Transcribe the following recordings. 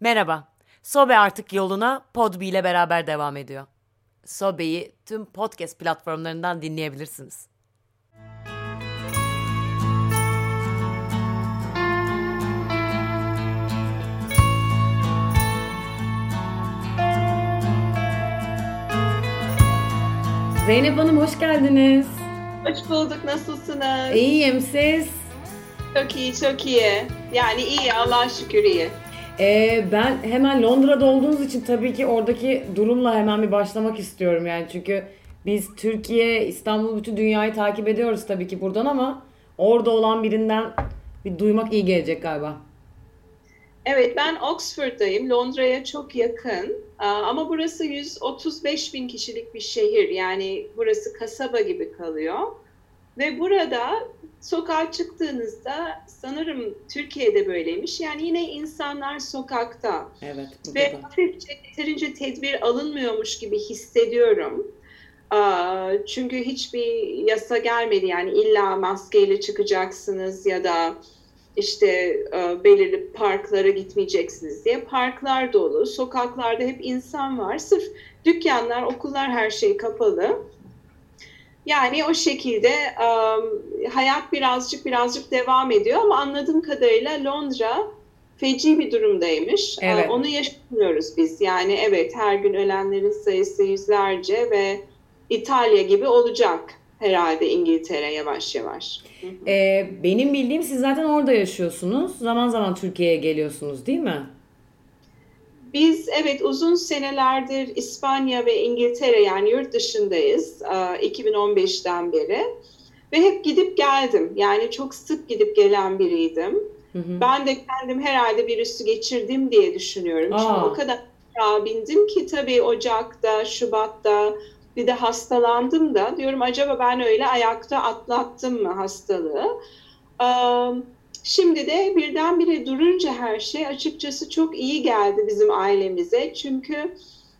Merhaba. Sobe artık yoluna Podbi ile beraber devam ediyor. Sobe'yi tüm podcast platformlarından dinleyebilirsiniz. Zeynep Hanım hoş geldiniz. Hoş bulduk. Nasılsınız? İyiyim siz? Çok iyi, çok iyi. Yani iyi, Allah'a şükür iyi. Ee, ben hemen Londra'da olduğunuz için tabii ki oradaki durumla hemen bir başlamak istiyorum yani çünkü biz Türkiye, İstanbul, bütün dünyayı takip ediyoruz tabii ki buradan ama orada olan birinden bir duymak iyi gelecek galiba. Evet, ben Oxford'dayım. Londra'ya çok yakın. Ama burası 135 bin kişilik bir şehir. Yani burası kasaba gibi kalıyor. Ve burada sokağa çıktığınızda sanırım Türkiye'de böyleymiş. Yani yine insanlar sokakta. Evet. Ve hafifçe yeterince tedbir alınmıyormuş gibi hissediyorum. Çünkü hiçbir yasa gelmedi. Yani illa maskeyle çıkacaksınız ya da işte belirli parklara gitmeyeceksiniz diye. Parklar dolu, sokaklarda hep insan var. Sırf dükkanlar, okullar her şey kapalı. Yani o şekilde um, hayat birazcık birazcık devam ediyor ama anladığım kadarıyla Londra feci bir durumdaymış. Evet. Onu yaşamıyoruz biz. Yani evet her gün ölenlerin sayısı yüzlerce ve İtalya gibi olacak herhalde İngiltere yavaş yavaş. Ee, benim bildiğim siz zaten orada yaşıyorsunuz. Zaman zaman Türkiye'ye geliyorsunuz değil mi? Biz evet uzun senelerdir İspanya ve İngiltere yani yurt dışındayız 2015'ten beri ve hep gidip geldim yani çok sık gidip gelen biriydim. Hı hı. Ben de kendim herhalde virüsü geçirdim diye düşünüyorum. Aa. Çünkü o kadar bindim ki tabii Ocak'ta, Şubat'ta bir de hastalandım da diyorum acaba ben öyle ayakta atlattım mı hastalığı? Um, Şimdi de birdenbire durunca her şey açıkçası çok iyi geldi bizim ailemize. Çünkü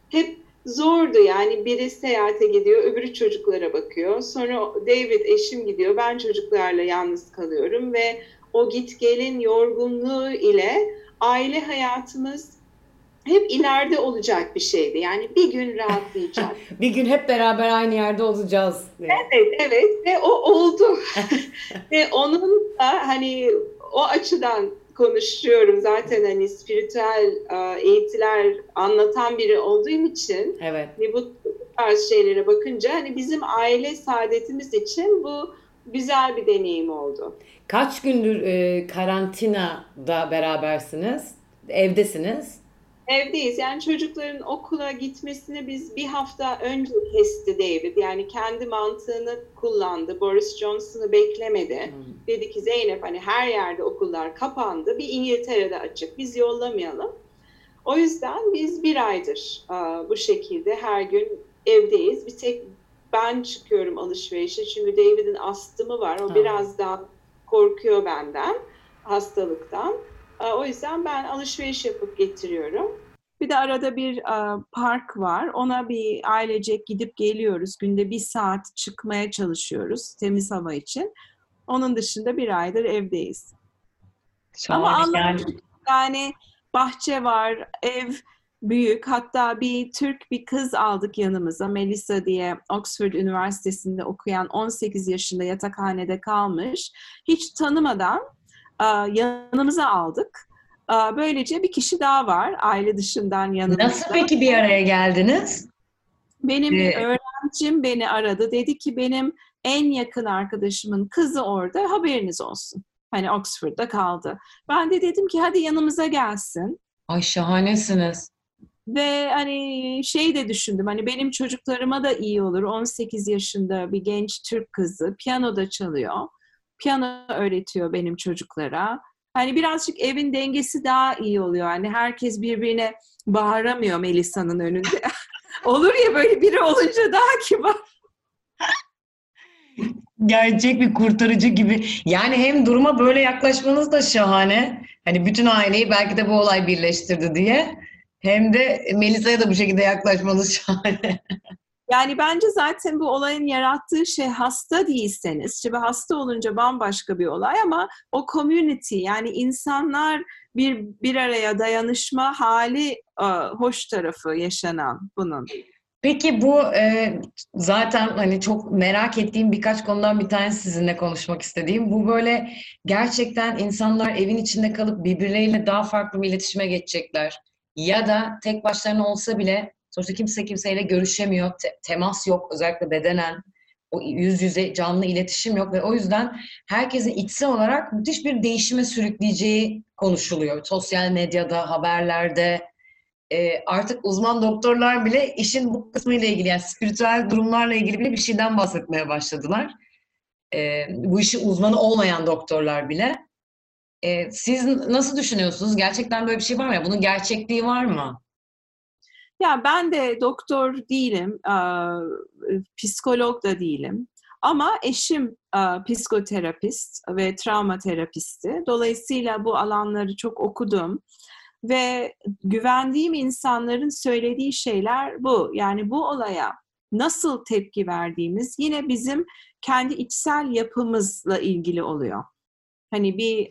hep zordu yani biri seyahate gidiyor, öbürü çocuklara bakıyor. Sonra David eşim gidiyor, ben çocuklarla yalnız kalıyorum ve o git gelin yorgunluğu ile aile hayatımız hep ileride olacak bir şeydi. Yani bir gün rahatlayacak. bir gün hep beraber aynı yerde olacağız. Evet, evet ve o oldu. ve onun da hani o açıdan konuşuyorum zaten hani spiritüel eğitiler anlatan biri olduğum için evet. hani bu tarz şeylere bakınca hani bizim aile saadetimiz için bu güzel bir deneyim oldu. Kaç gündür e, karantinada berabersiniz? Evdesiniz? Evdeyiz. Yani çocukların okula gitmesini biz bir hafta önce kesti David. Yani kendi mantığını kullandı. Boris Johnson'ı beklemedi. Hmm. Dedi ki Zeynep hani her yerde okullar kapandı. Bir İngiltere'de açık. Biz yollamayalım. O yüzden biz bir aydır bu şekilde her gün evdeyiz. Bir tek ben çıkıyorum alışverişe. Çünkü David'in astımı var. O hmm. biraz daha korkuyor benden hastalıktan. O yüzden ben alışveriş yapıp getiriyorum. Bir de arada bir park var. Ona bir ailecek gidip geliyoruz. Günde bir saat çıkmaya çalışıyoruz temiz hava için. Onun dışında bir aydır evdeyiz. Şahane, Ama yani. yani bahçe var, ev büyük. Hatta bir Türk bir kız aldık yanımıza. Melissa diye Oxford Üniversitesi'nde okuyan 18 yaşında yatakhanede kalmış. Hiç tanımadan yanımıza aldık. Böylece bir kişi daha var aile dışından yanımızda. Nasıl peki bir araya geldiniz? Benim ee, öğrencim beni aradı. Dedi ki benim en yakın arkadaşımın kızı orada haberiniz olsun. Hani Oxford'da kaldı. Ben de dedim ki hadi yanımıza gelsin. Ay şahanesiniz. Ve hani şey de düşündüm hani benim çocuklarıma da iyi olur. 18 yaşında bir genç Türk kızı piyano da çalıyor. Piyano öğretiyor benim çocuklara hani birazcık evin dengesi daha iyi oluyor. Hani herkes birbirine bağıramıyor Melisa'nın önünde. Olur ya böyle biri olunca daha kibar. Gerçek bir kurtarıcı gibi. Yani hem duruma böyle yaklaşmanız da şahane. Hani bütün aileyi belki de bu olay birleştirdi diye. Hem de Melisa'ya da bu şekilde yaklaşmanız şahane. Yani bence zaten bu olayın yarattığı şey hasta değilseniz, şimdi hasta olunca bambaşka bir olay ama o community yani insanlar bir bir araya dayanışma hali e, hoş tarafı yaşanan bunun. Peki bu e, zaten hani çok merak ettiğim birkaç konudan bir tanesi sizinle konuşmak istediğim. Bu böyle gerçekten insanlar evin içinde kalıp birbirleriyle daha farklı bir iletişime geçecekler. Ya da tek başlarına olsa bile sonuçta kimse kimseyle görüşemiyor, te- temas yok özellikle bedenen. O yüz yüze canlı iletişim yok ve o yüzden herkesin içsel olarak müthiş bir değişime sürükleyeceği konuşuluyor. Sosyal medyada, haberlerde, e, artık uzman doktorlar bile işin bu kısmıyla ilgili yani spiritüel durumlarla ilgili bile bir şeyden bahsetmeye başladılar. E, bu işi uzmanı olmayan doktorlar bile. E, siz nasıl düşünüyorsunuz? Gerçekten böyle bir şey var mı? Bunun gerçekliği var mı? Ya ben de doktor değilim, psikolog da değilim. Ama eşim psikoterapist ve travma terapisti. Dolayısıyla bu alanları çok okudum. Ve güvendiğim insanların söylediği şeyler bu. Yani bu olaya nasıl tepki verdiğimiz yine bizim kendi içsel yapımızla ilgili oluyor. Hani bir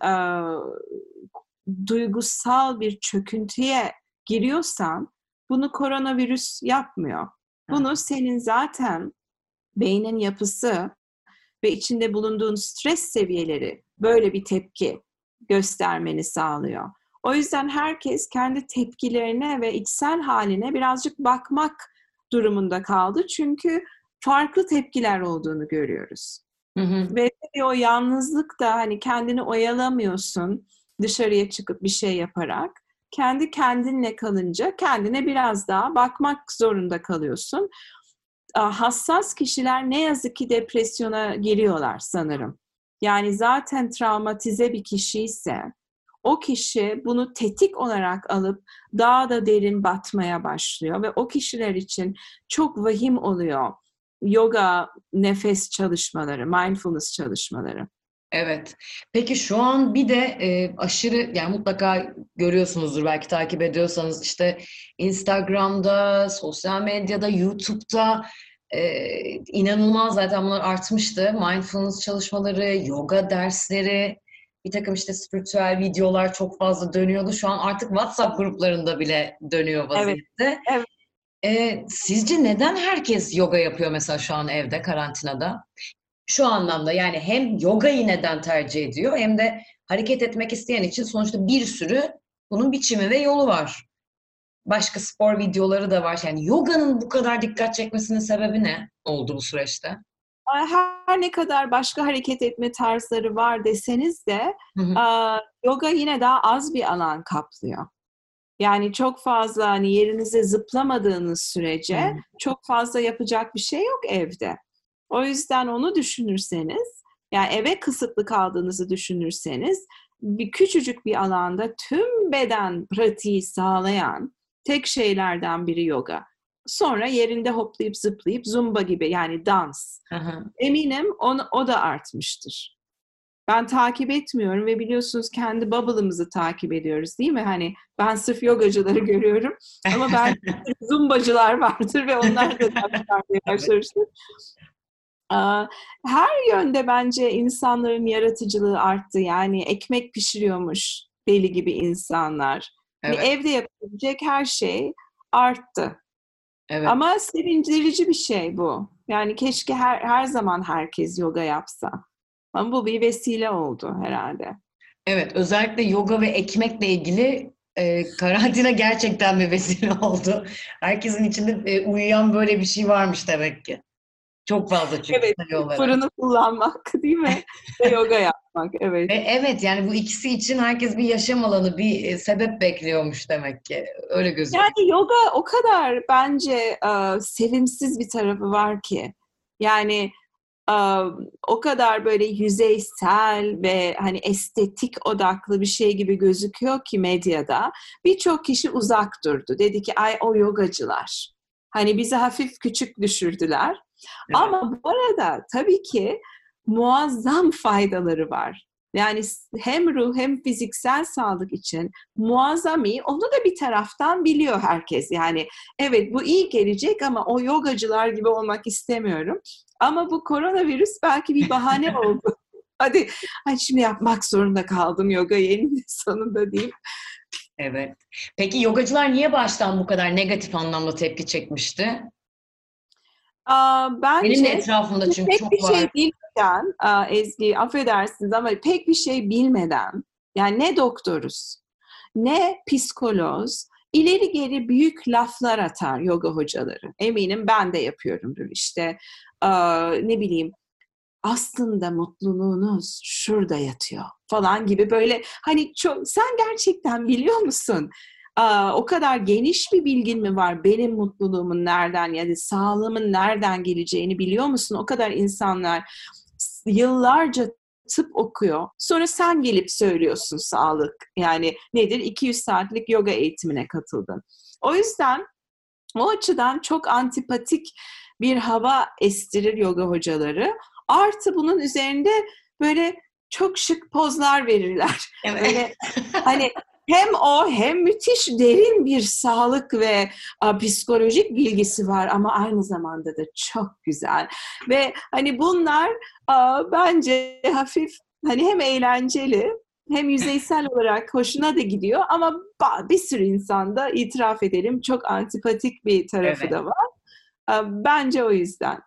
duygusal bir çöküntüye giriyorsan bunu koronavirüs yapmıyor. Bunu senin zaten beynin yapısı ve içinde bulunduğun stres seviyeleri böyle bir tepki göstermeni sağlıyor. O yüzden herkes kendi tepkilerine ve içsel haline birazcık bakmak durumunda kaldı. Çünkü farklı tepkiler olduğunu görüyoruz. Hı hı. Ve o yalnızlık da hani kendini oyalamıyorsun dışarıya çıkıp bir şey yaparak. Kendi kendinle kalınca kendine biraz daha bakmak zorunda kalıyorsun. Hassas kişiler ne yazık ki depresyona giriyorlar sanırım. Yani zaten travmatize bir kişi ise o kişi bunu tetik olarak alıp daha da derin batmaya başlıyor ve o kişiler için çok vahim oluyor yoga, nefes çalışmaları, mindfulness çalışmaları. Evet. Peki şu an bir de e, aşırı yani mutlaka görüyorsunuzdur belki takip ediyorsanız işte Instagram'da, sosyal medyada, YouTube'da e, inanılmaz zaten bunlar artmıştı. Mindfulness çalışmaları, yoga dersleri, bir takım işte spiritüel videolar çok fazla dönüyordu. Şu an artık WhatsApp gruplarında bile dönüyor vaziyette. Evet. evet. Ee, sizce neden herkes yoga yapıyor mesela şu an evde, karantinada? Şu anlamda yani hem yogayı neden tercih ediyor hem de hareket etmek isteyen için sonuçta bir sürü bunun biçimi ve yolu var. Başka spor videoları da var. Yani yoganın bu kadar dikkat çekmesinin sebebi ne oldu bu süreçte? her ne kadar başka hareket etme tarzları var deseniz de hı hı. yoga yine daha az bir alan kaplıyor. Yani çok fazla hani yerinize zıplamadığınız sürece hı. çok fazla yapacak bir şey yok evde. O yüzden onu düşünürseniz, yani eve kısıtlı kaldığınızı düşünürseniz bir küçücük bir alanda tüm beden pratiği sağlayan tek şeylerden biri yoga. Sonra yerinde hoplayıp zıplayıp zumba gibi yani dans. Aha. Eminim on, o da artmıştır. Ben takip etmiyorum ve biliyorsunuz kendi bubble'ımızı takip ediyoruz değil mi? Hani ben sırf yogacıları görüyorum ama ben zumbacılar vardır ve onlar da takip başlamıştır. Her yönde bence insanların yaratıcılığı arttı. Yani ekmek pişiriyormuş deli gibi insanlar. Hani evet. evde yapabilecek her şey arttı. Evet. Ama sevindirici bir şey bu. Yani keşke her, her zaman herkes yoga yapsa. Ama bu bir vesile oldu herhalde. Evet, özellikle yoga ve ekmekle ilgili e, karantina gerçekten bir vesile oldu. Herkesin içinde e, uyuyan böyle bir şey varmış demek ki. Çok fazla çünkü evet, fırını kullanmak değil mi? Ve yoga yapmak, evet. Ve evet yani bu ikisi için herkes bir yaşam alanı, bir e, sebep bekliyormuş demek ki. Öyle gözüküyor. Yani yoga o kadar bence uh, sevimsiz bir tarafı var ki. Yani uh, o kadar böyle yüzeysel ve hani estetik odaklı bir şey gibi gözüküyor ki medyada. Birçok kişi uzak durdu. Dedi ki ay o yogacılar. Hani bizi hafif küçük düşürdüler. Evet. Ama bu arada tabii ki muazzam faydaları var. Yani hem ruh hem fiziksel sağlık için muazzam iyi. Onu da bir taraftan biliyor herkes. Yani evet bu iyi gelecek ama o yogacılar gibi olmak istemiyorum. Ama bu koronavirüs belki bir bahane oldu. Hadi, hadi şimdi yapmak zorunda kaldım yoga yeni sonunda diyeyim. Evet. Peki yogacılar niye baştan bu kadar negatif anlamda tepki çekmişti? Bence Benim de etrafımda çünkü pek çok bir var. şey bilmeden, Ezgi affedersiniz ama pek bir şey bilmeden, yani ne doktoruz, ne psikoloz, ileri geri büyük laflar atar yoga hocaları. Eminim ben de yapıyorumdur işte. Ne bileyim, aslında mutluluğunuz şurada yatıyor falan gibi böyle hani çok sen gerçekten biliyor musun? Aa, o kadar geniş bir bilgin mi var benim mutluluğumun nereden ya da sağlığımın nereden geleceğini biliyor musun? O kadar insanlar yıllarca tıp okuyor. Sonra sen gelip söylüyorsun sağlık. Yani nedir? 200 saatlik yoga eğitimine katıldın. O yüzden o açıdan çok antipatik bir hava estirir yoga hocaları. Artı bunun üzerinde böyle çok şık pozlar verirler. Evet. Böyle hani hem o hem müthiş derin bir sağlık ve a, psikolojik bilgisi var ama aynı zamanda da çok güzel. Ve hani bunlar a, bence hafif hani hem eğlenceli hem yüzeysel olarak hoşuna da gidiyor ama bir sürü insanda itiraf edelim çok antipatik bir tarafı Evet. da var. Bence o yüzden.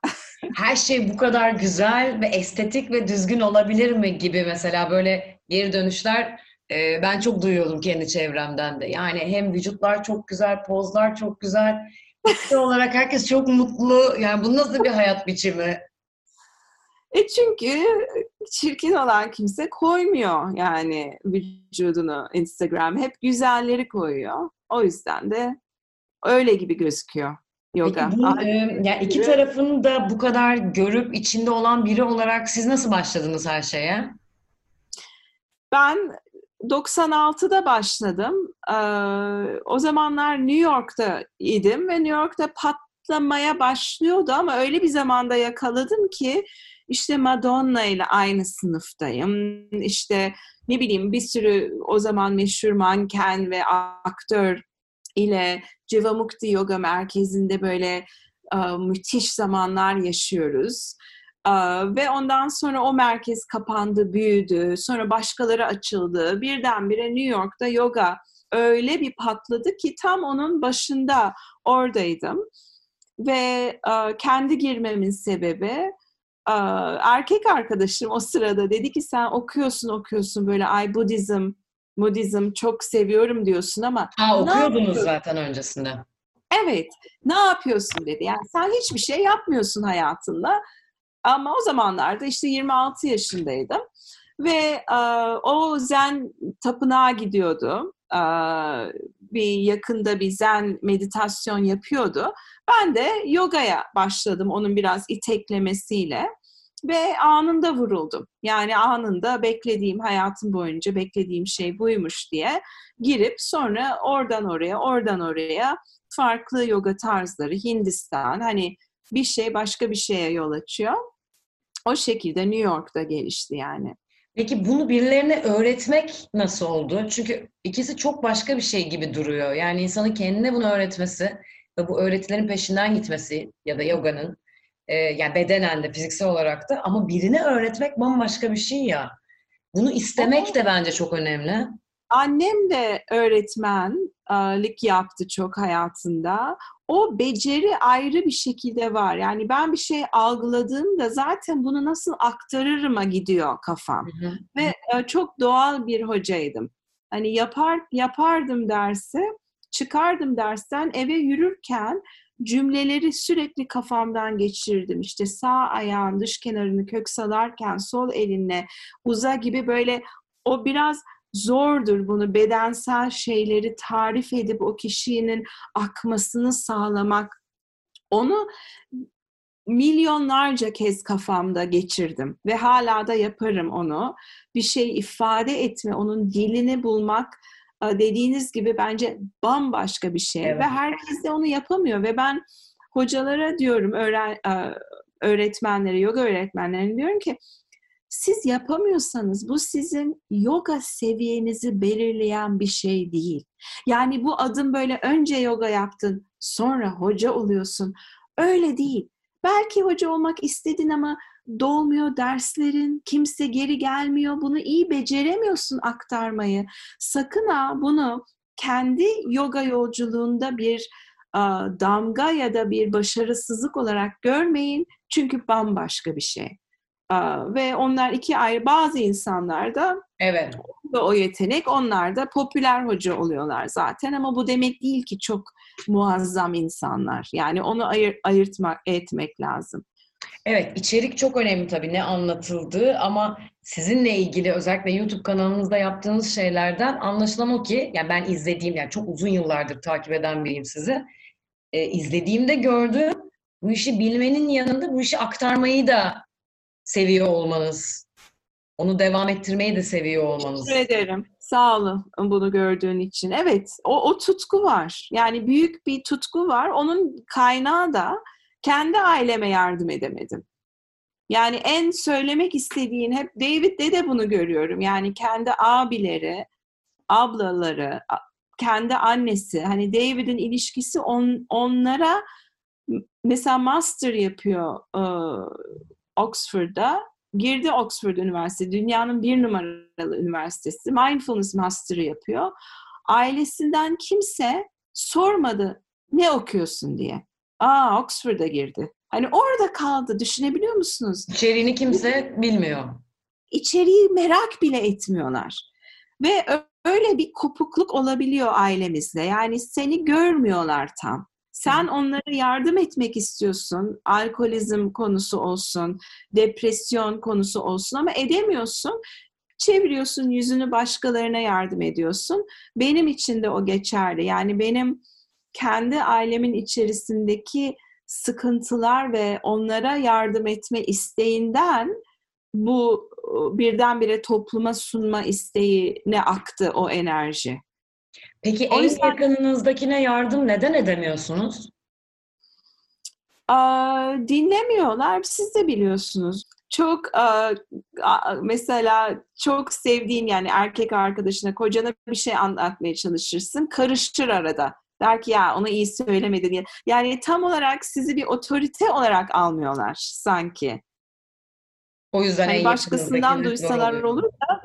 Her şey bu kadar güzel ve estetik ve düzgün olabilir mi gibi mesela böyle geri dönüşler e, ben çok duyuyordum kendi çevremden de. Yani hem vücutlar çok güzel, pozlar çok güzel. İçsel olarak herkes çok mutlu. Yani bu nasıl bir hayat biçimi? E çünkü çirkin olan kimse koymuyor yani vücudunu Instagram. Hep güzelleri koyuyor. O yüzden de öyle gibi gözüküyor yoga. Peki bu, e, yani iki gibi. tarafın da bu kadar görüp içinde olan biri olarak siz nasıl başladınız her şeye? Ben 96'da başladım. Ee, o zamanlar New York'ta idim ve New York'ta patlamaya başlıyordu ama öyle bir zamanda yakaladım ki işte Madonna ile aynı sınıftayım. İşte ne bileyim bir sürü o zaman meşhur manken ve aktör ile Jivamukti Yoga Merkezi'nde böyle e, müthiş zamanlar yaşıyoruz. Aa, Ve ondan sonra o merkez kapandı, büyüdü. Sonra başkaları açıldı. Birdenbire New York'ta yoga öyle bir patladı ki tam onun başında oradaydım. Ve e, kendi girmemin sebebi e, erkek arkadaşım o sırada dedi ki sen okuyorsun okuyorsun böyle ay Budizm, Budizm çok seviyorum diyorsun ama Ha okuyordunuz zaten öncesinde. Evet, ne yapıyorsun dedi. Yani sen hiçbir şey yapmıyorsun hayatında. Ama o zamanlarda işte 26 yaşındaydım. Ve e, o zen tapınağa gidiyordu. E, bir yakında bir zen meditasyon yapıyordu. Ben de yogaya başladım onun biraz iteklemesiyle. Ve anında vuruldum. Yani anında beklediğim, hayatım boyunca beklediğim şey buymuş diye girip sonra oradan oraya, oradan oraya farklı yoga tarzları, Hindistan, hani bir şey başka bir şeye yol açıyor. O şekilde New York'ta gelişti yani. Peki bunu birilerine öğretmek nasıl oldu? Çünkü ikisi çok başka bir şey gibi duruyor. Yani insanın kendine bunu öğretmesi ve bu öğretilerin peşinden gitmesi ya da yoganın e, yani bedenen de fiziksel olarak da ama birine öğretmek bambaşka bir şey ya. Bunu istemek de bence çok önemli. Annem de öğretmenlik yaptı çok hayatında. O beceri ayrı bir şekilde var. Yani ben bir şey algıladığımda zaten bunu nasıl aktarırıma gidiyor kafam. Hı hı. Ve e, çok doğal bir hocaydım. Hani yapar yapardım dersi, çıkardım dersten eve yürürken cümleleri sürekli kafamdan geçirdim. İşte sağ ayağın dış kenarını kök salarken sol elinle uza gibi böyle o biraz zordur bunu bedensel şeyleri tarif edip o kişinin akmasını sağlamak. Onu milyonlarca kez kafamda geçirdim ve hala da yaparım onu. Bir şey ifade etme, onun dilini bulmak e, dediğiniz gibi bence bambaşka bir şey Evet. ve herkes de onu yapamıyor ve ben hocalara diyorum öğren, e, öğretmenlere, yoga öğretmenlerine diyorum ki siz yapamıyorsanız bu sizin yoga seviyenizi belirleyen bir şey değil. Yani bu adım böyle önce yoga yaptın, sonra hoca oluyorsun. Öyle değil. Belki hoca olmak istedin ama dolmuyor derslerin, kimse geri gelmiyor. Bunu iyi beceremiyorsun aktarmayı. Sakın ha bunu kendi yoga yolculuğunda bir damga ya da bir başarısızlık olarak görmeyin. Çünkü bambaşka bir şey. Ve onlar iki ayrı bazı insanlar da evet. o yetenek onlar da popüler hoca oluyorlar zaten ama bu demek değil ki çok muazzam insanlar. Yani onu ayır, ayırtmak etmek lazım. Evet, içerik çok önemli tabii ne anlatıldığı ama sizinle ilgili özellikle YouTube kanalınızda yaptığınız şeylerden anlaşılan o ki, yani ben izlediğim, yani çok uzun yıllardır takip eden biriyim sizi. Ee, izlediğimde gördüğüm bu işi bilmenin yanında bu işi aktarmayı da seviyor olmanız. Onu devam ettirmeyi de seviyor olmanız. Teşekkür ederim. Sağ olun bunu gördüğün için. Evet, o, o tutku var. Yani büyük bir tutku var. Onun kaynağı da kendi aileme yardım edemedim. Yani en söylemek istediğin hep David'de de bunu görüyorum. Yani kendi abileri, ablaları, kendi annesi. Hani David'in ilişkisi on, onlara mesela master yapıyor Oxford'da. Girdi Oxford Üniversitesi, dünyanın bir numaralı üniversitesi. Mindfulness Master'ı yapıyor. Ailesinden kimse sormadı ne okuyorsun diye. Aa Oxford'a girdi. Hani orada kaldı. Düşünebiliyor musunuz? İçeriğini kimse bilmiyor. İçeriği merak bile etmiyorlar. Ve öyle bir kopukluk olabiliyor ailemizde. Yani seni görmüyorlar tam. Sen onlara yardım etmek istiyorsun. Alkolizm konusu olsun, depresyon konusu olsun ama edemiyorsun. Çeviriyorsun yüzünü başkalarına yardım ediyorsun. Benim için de o geçerli. Yani benim kendi ailemin içerisindeki sıkıntılar ve onlara yardım etme isteğinden bu birdenbire topluma sunma isteğine aktı o enerji. Peki o en yüzden... yakınınızdakine yardım neden edemiyorsunuz? Aa, dinlemiyorlar. Siz de biliyorsunuz. Çok a, a, mesela çok sevdiğin yani erkek arkadaşına, kocana bir şey anlatmaya çalışırsın. Karıştır arada. Der ki ya onu iyi söylemedi diye. Yani tam olarak sizi bir otorite olarak almıyorlar sanki. O yüzden yani başkasından duysalar olur da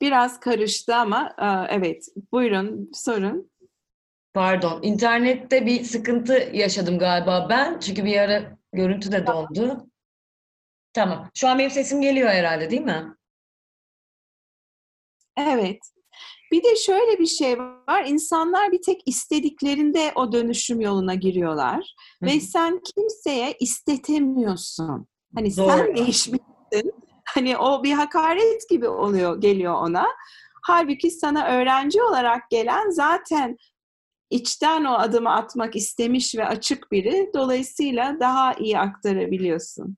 biraz karıştı ama evet buyurun sorun. Pardon. İnternette bir sıkıntı yaşadım galiba ben. Çünkü bir ara görüntü de dondu. Tamam. Şu an benim sesim geliyor herhalde değil mi? Evet. Bir de şöyle bir şey var. İnsanlar bir tek istediklerinde o dönüşüm yoluna giriyorlar. Hı. Ve sen kimseye istetemiyorsun. Hani Doğru. sen değişmişsin. Hani o bir hakaret gibi oluyor, geliyor ona. Halbuki sana öğrenci olarak gelen zaten içten o adımı atmak istemiş ve açık biri. Dolayısıyla daha iyi aktarabiliyorsun.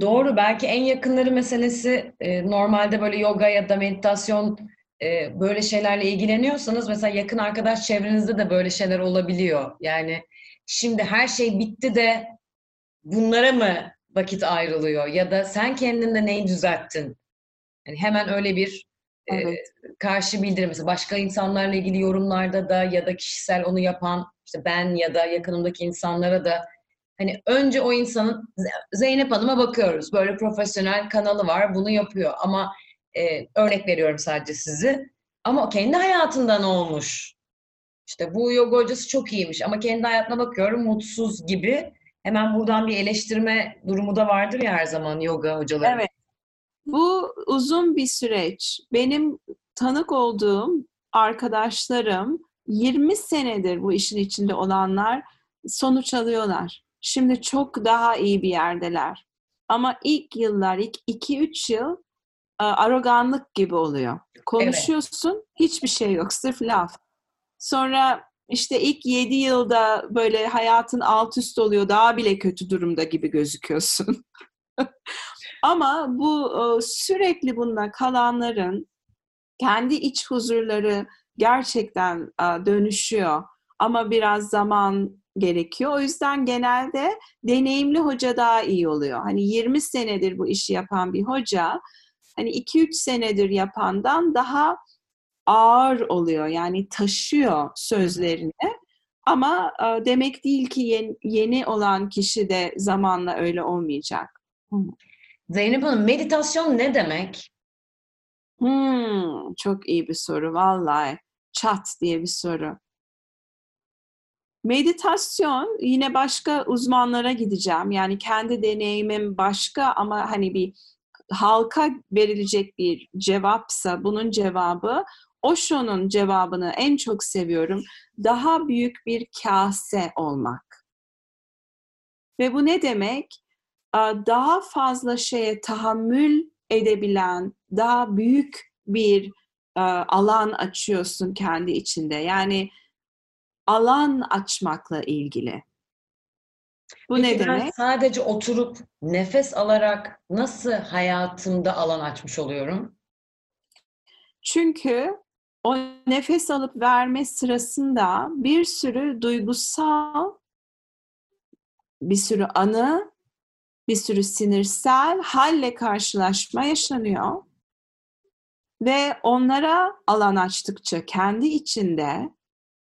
Doğru. Belki en yakınları meselesi e, normalde böyle yoga ya da meditasyon e, böyle şeylerle ilgileniyorsanız mesela yakın arkadaş çevrenizde de böyle şeyler olabiliyor. Yani şimdi her şey bitti de bunlara mı vakit ayrılıyor ya da sen kendinde neyi düzelttin? Yani hemen öyle bir e, evet. e, karşı bildirim mesela başka insanlarla ilgili yorumlarda da ya da kişisel onu yapan işte ben ya da yakınımdaki insanlara da hani önce o insanın Zeynep Hanım'a bakıyoruz. Böyle profesyonel kanalı var bunu yapıyor ama e, örnek veriyorum sadece sizi. Ama kendi hayatından olmuş. İşte bu yoga hocası çok iyiymiş ama kendi hayatına bakıyorum mutsuz gibi. Hemen buradan bir eleştirme durumu da vardır ya her zaman yoga hocaları. Evet. Bu uzun bir süreç. Benim tanık olduğum arkadaşlarım 20 senedir bu işin içinde olanlar sonuç alıyorlar. Şimdi çok daha iyi bir yerdeler. Ama ilk yıllar, ilk 2-3 yıl aroganlık gibi oluyor. Konuşuyorsun, evet. hiçbir şey yok, sırf laf. Sonra işte ilk 7 yılda böyle hayatın alt üst oluyor, daha bile kötü durumda gibi gözüküyorsun. Ama bu sürekli bunda kalanların kendi iç huzurları gerçekten dönüşüyor. Ama biraz zaman gerekiyor. O yüzden genelde deneyimli hoca daha iyi oluyor. Hani 20 senedir bu işi yapan bir hoca hani 2-3 senedir yapandan daha ağır oluyor. Yani taşıyor sözlerini. Ama e, demek değil ki yeni, yeni olan kişi de zamanla öyle olmayacak. Zeynep Hanım meditasyon ne demek? Hmm, çok iyi bir soru vallahi. Çat diye bir soru. Meditasyon yine başka uzmanlara gideceğim. Yani kendi deneyimim başka ama hani bir halka verilecek bir cevapsa bunun cevabı Osho'nun cevabını en çok seviyorum. Daha büyük bir kase olmak. Ve bu ne demek? Daha fazla şeye tahammül edebilen, daha büyük bir alan açıyorsun kendi içinde. Yani alan açmakla ilgili. Bu Peki ne demek? sadece oturup nefes alarak nasıl hayatımda alan açmış oluyorum? Çünkü o nefes alıp verme sırasında bir sürü duygusal, bir sürü anı, bir sürü sinirsel halle karşılaşma yaşanıyor. Ve onlara alan açtıkça kendi içinde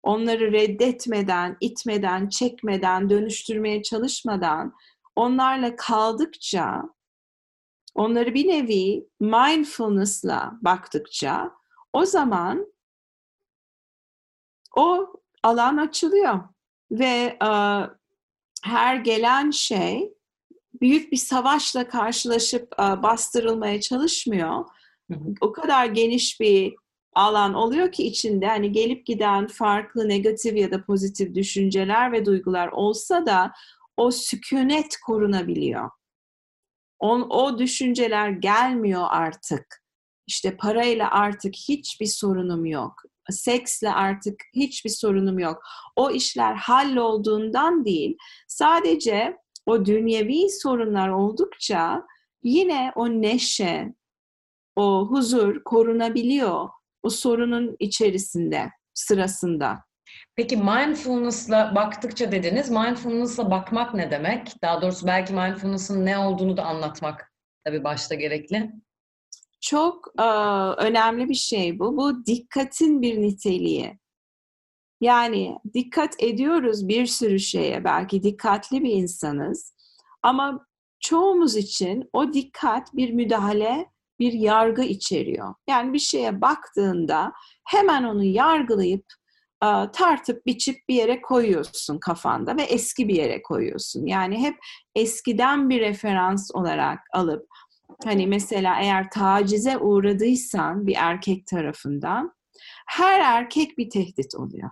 onları reddetmeden, itmeden, çekmeden, dönüştürmeye çalışmadan onlarla kaldıkça onları bir nevi mindfulness'la baktıkça o zaman o alan açılıyor ve e, her gelen şey büyük bir savaşla karşılaşıp e, bastırılmaya çalışmıyor. O kadar geniş bir alan oluyor ki içinde hani gelip giden farklı negatif ya da pozitif düşünceler ve duygular olsa da o sükunet korunabiliyor. O, o düşünceler gelmiyor artık. İşte parayla artık hiçbir sorunum yok. Seksle artık hiçbir sorunum yok. O işler hallolduğundan değil, sadece o dünyevi sorunlar oldukça yine o neşe, o huzur korunabiliyor o sorunun içerisinde, sırasında. Peki mindfulness'la baktıkça dediniz. Mindfulness'la bakmak ne demek? Daha doğrusu belki mindfulness'ın ne olduğunu da anlatmak tabii başta gerekli. Çok e, önemli bir şey bu. Bu dikkatin bir niteliği. Yani dikkat ediyoruz bir sürü şeye. Belki dikkatli bir insanız. Ama çoğumuz için o dikkat bir müdahale bir yargı içeriyor. Yani bir şeye baktığında hemen onu yargılayıp tartıp biçip bir yere koyuyorsun kafanda ve eski bir yere koyuyorsun. Yani hep eskiden bir referans olarak alıp hani mesela eğer tacize uğradıysan bir erkek tarafından her erkek bir tehdit oluyor.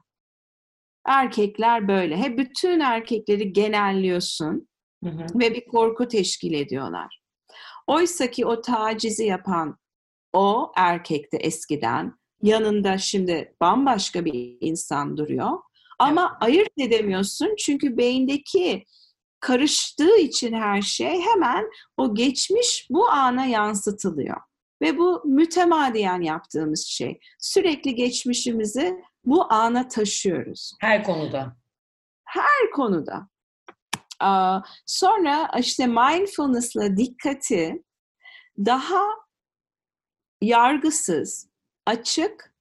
Erkekler böyle. Hep bütün erkekleri genelliyorsun hı hı. ve bir korku teşkil ediyorlar. Oysa ki o tacizi yapan o erkekte eskiden yanında şimdi bambaşka bir insan duruyor. Ama evet. ayırt edemiyorsun çünkü beyindeki karıştığı için her şey hemen o geçmiş bu ana yansıtılıyor. Ve bu mütemadiyen yaptığımız şey. Sürekli geçmişimizi bu ana taşıyoruz. Her konuda. Her konuda. Sonra işte mindfulness'la dikkati daha yargısız, açık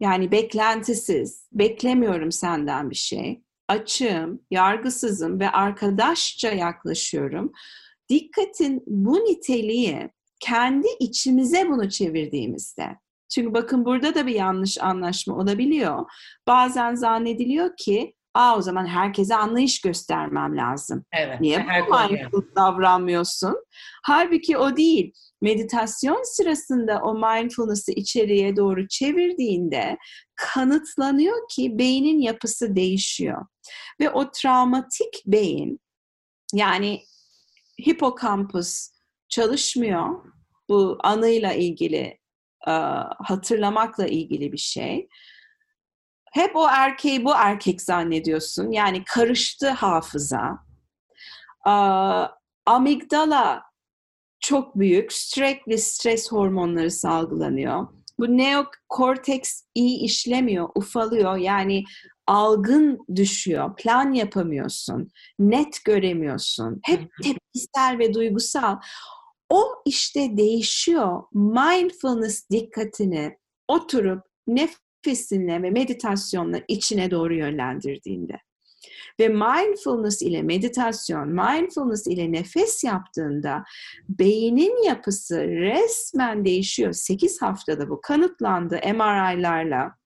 yani beklentisiz, beklemiyorum senden bir şey, açığım, yargısızım ve arkadaşça yaklaşıyorum. Dikkatin bu niteliği kendi içimize bunu çevirdiğimizde çünkü bakın burada da bir yanlış anlaşma olabiliyor. Bazen zannediliyor ki Aa o zaman herkese anlayış göstermem lazım. Evet. Niye bu mindful davranmıyorsun? Halbuki o değil. Meditasyon sırasında o mindfulness'ı içeriye doğru çevirdiğinde kanıtlanıyor ki beynin yapısı değişiyor. Ve o travmatik beyin yani hipokampus çalışmıyor. Bu anıyla ilgili, hatırlamakla ilgili bir şey hep o erkeği bu erkek zannediyorsun. Yani karıştı hafıza. amigdala çok büyük. Sürekli stres hormonları salgılanıyor. Bu neokorteks iyi işlemiyor, ufalıyor. Yani algın düşüyor, plan yapamıyorsun, net göremiyorsun, hep tepkisel ve duygusal. O işte değişiyor. Mindfulness dikkatini oturup nefesinle ve meditasyonla içine doğru yönlendirdiğinde. Ve mindfulness ile meditasyon, mindfulness ile nefes yaptığında beynin yapısı resmen değişiyor. 8 haftada bu kanıtlandı MRI'larla.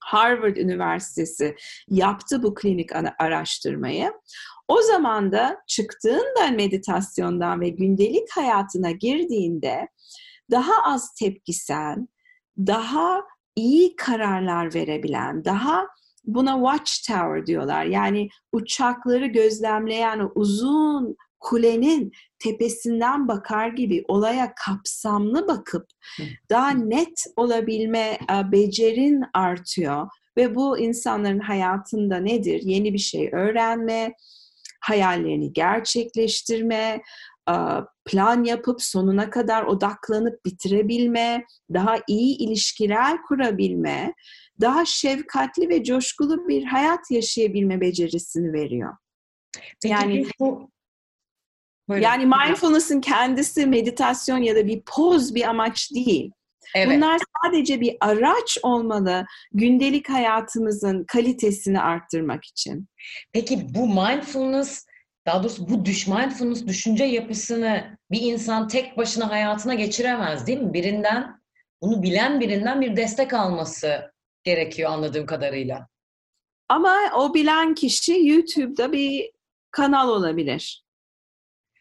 Harvard Üniversitesi yaptı bu klinik araştırmayı. O zaman da çıktığında meditasyondan ve gündelik hayatına girdiğinde daha az tepkisel, daha iyi kararlar verebilen, daha buna watchtower diyorlar. Yani uçakları gözlemleyen o uzun kulenin tepesinden bakar gibi olaya kapsamlı bakıp daha net olabilme e, becerin artıyor ve bu insanların hayatında nedir? Yeni bir şey öğrenme, hayallerini gerçekleştirme, e, plan yapıp sonuna kadar odaklanıp bitirebilme, daha iyi ilişkiler kurabilme, daha şefkatli ve coşkulu bir hayat yaşayabilme becerisini veriyor. Peki yani bu Buyurun. Yani mindfulness'ın kendisi meditasyon ya da bir poz bir amaç değil. Evet. Bunlar sadece bir araç olmalı gündelik hayatımızın kalitesini arttırmak için. Peki bu mindfulness, daha doğrusu bu düş mindfulness düşünce yapısını bir insan tek başına hayatına geçiremez değil mi? Birinden, bunu bilen birinden bir destek alması gerekiyor anladığım kadarıyla. Ama o bilen kişi YouTube'da bir kanal olabilir.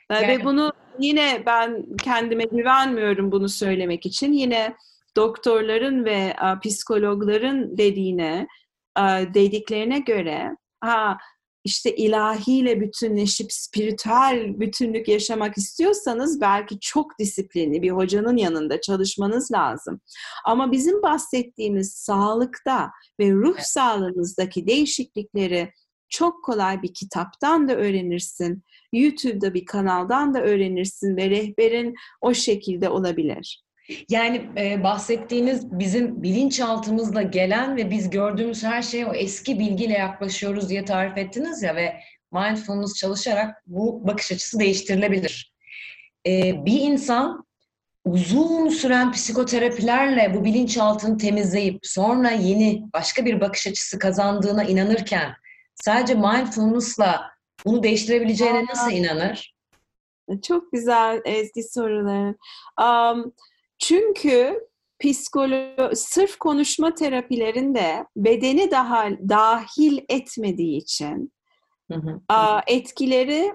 Ee, yani... Ve bunu yine ben kendime güvenmiyorum bunu söylemek için. Yine doktorların ve a, psikologların dediğine, a, dediklerine göre ha işte ilahiyle bütünleşip spiritüel bütünlük yaşamak istiyorsanız belki çok disiplinli bir hocanın yanında çalışmanız lazım. Ama bizim bahsettiğimiz sağlıkta ve ruh sağlığınızdaki değişiklikleri çok kolay bir kitaptan da öğrenirsin. YouTube'da bir kanaldan da öğrenirsin ve rehberin o şekilde olabilir. Yani e, bahsettiğiniz bizim bilinçaltımızla gelen ve biz gördüğümüz her şeye o eski bilgiyle yaklaşıyoruz diye tarif ettiniz ya ve mindfulness çalışarak bu bakış açısı değiştirilebilir. E, bir insan uzun süren psikoterapilerle bu bilinçaltını temizleyip sonra yeni başka bir bakış açısı kazandığına inanırken sadece mindfulness'la bunu değiştirebileceğine nasıl inanır? Çok güzel Ezgi soruları. Um, çünkü psikolo sırf konuşma terapilerinde bedeni daha dahil etmediği için hı hı. etkileri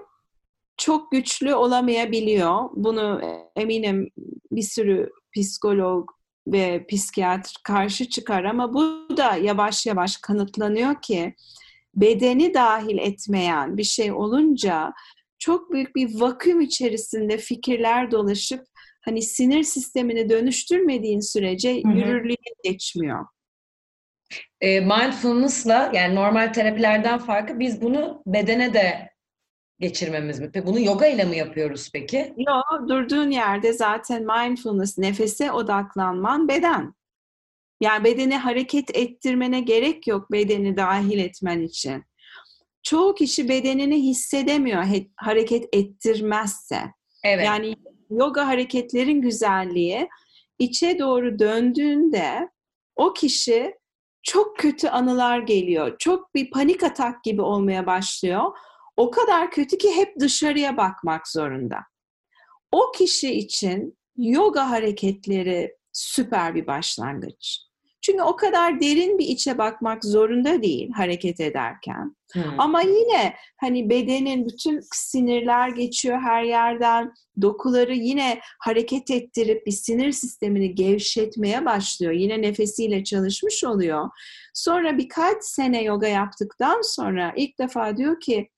çok güçlü olamayabiliyor. Bunu eminim bir sürü psikolog ve psikiyatr karşı çıkar ama bu da yavaş yavaş kanıtlanıyor ki bedeni dahil etmeyen bir şey olunca çok büyük bir vaküm içerisinde fikirler dolaşıp hani sinir sistemini dönüştürmediğin sürece yürürlüğe geçmiyor. E, mindfulness'la yani normal terapilerden farkı biz bunu bedene de geçirmemiz mi? Bunu yoga ile mi yapıyoruz peki? Yok, durduğun yerde zaten mindfulness, nefese odaklanman beden. Yani bedeni hareket ettirmene gerek yok bedeni dahil etmen için. Çoğu kişi bedenini hissedemiyor hareket ettirmezse. Evet. Yani yoga hareketlerin güzelliği içe doğru döndüğünde o kişi çok kötü anılar geliyor. Çok bir panik atak gibi olmaya başlıyor. O kadar kötü ki hep dışarıya bakmak zorunda. O kişi için yoga hareketleri süper bir başlangıç. Çünkü o kadar derin bir içe bakmak zorunda değil hareket ederken. Hmm. Ama yine hani bedenin bütün sinirler geçiyor her yerden. Dokuları yine hareket ettirip bir sinir sistemini gevşetmeye başlıyor. Yine nefesiyle çalışmış oluyor. Sonra birkaç sene yoga yaptıktan sonra ilk defa diyor ki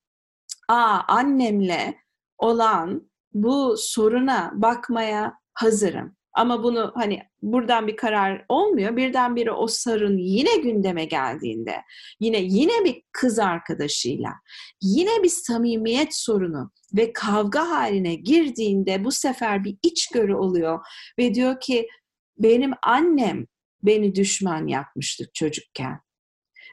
Aa, annemle olan bu soruna bakmaya hazırım. Ama bunu hani buradan bir karar olmuyor. Birdenbire o sarın yine gündeme geldiğinde, yine yine bir kız arkadaşıyla, yine bir samimiyet sorunu ve kavga haline girdiğinde bu sefer bir içgörü oluyor ve diyor ki benim annem beni düşman yapmıştı çocukken.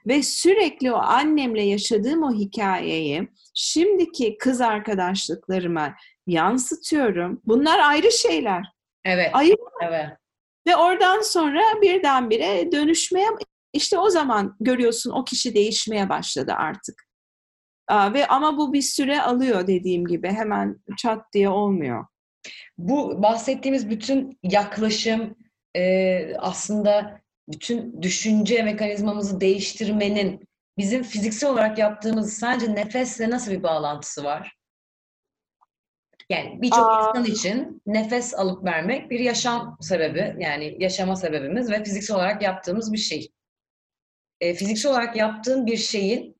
Ve sürekli o annemle yaşadığım o hikayeyi şimdiki kız arkadaşlıklarıma yansıtıyorum. Bunlar ayrı şeyler. Evet. Ayrı Evet. ve oradan sonra birdenbire dönüşmeye işte o zaman görüyorsun o kişi değişmeye başladı artık. Aa, ve ama bu bir süre alıyor dediğim gibi hemen çat diye olmuyor. Bu bahsettiğimiz bütün yaklaşım e, aslında bütün düşünce mekanizmamızı değiştirmenin bizim fiziksel olarak yaptığımız sence nefesle nasıl bir bağlantısı var? Yani birçok insan için nefes alıp vermek bir yaşam sebebi, yani yaşama sebebimiz ve fiziksel olarak yaptığımız bir şey. E, fiziksel olarak yaptığım bir şeyin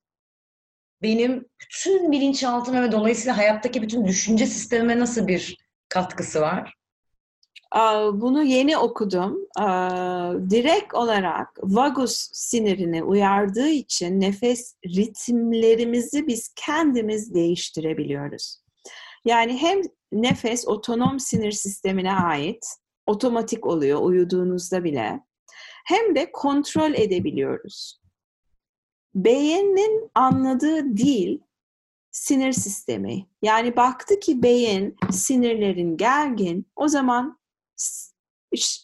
benim bütün bilinçaltıma ve dolayısıyla hayattaki bütün düşünce sistemime nasıl bir katkısı var? Bunu yeni okudum. Direkt olarak vagus sinirini uyardığı için nefes ritimlerimizi biz kendimiz değiştirebiliyoruz. Yani hem nefes otonom sinir sistemine ait, otomatik oluyor uyuduğunuzda bile. Hem de kontrol edebiliyoruz. Beynin anladığı dil sinir sistemi. Yani baktı ki beyin sinirlerin gergin, o zaman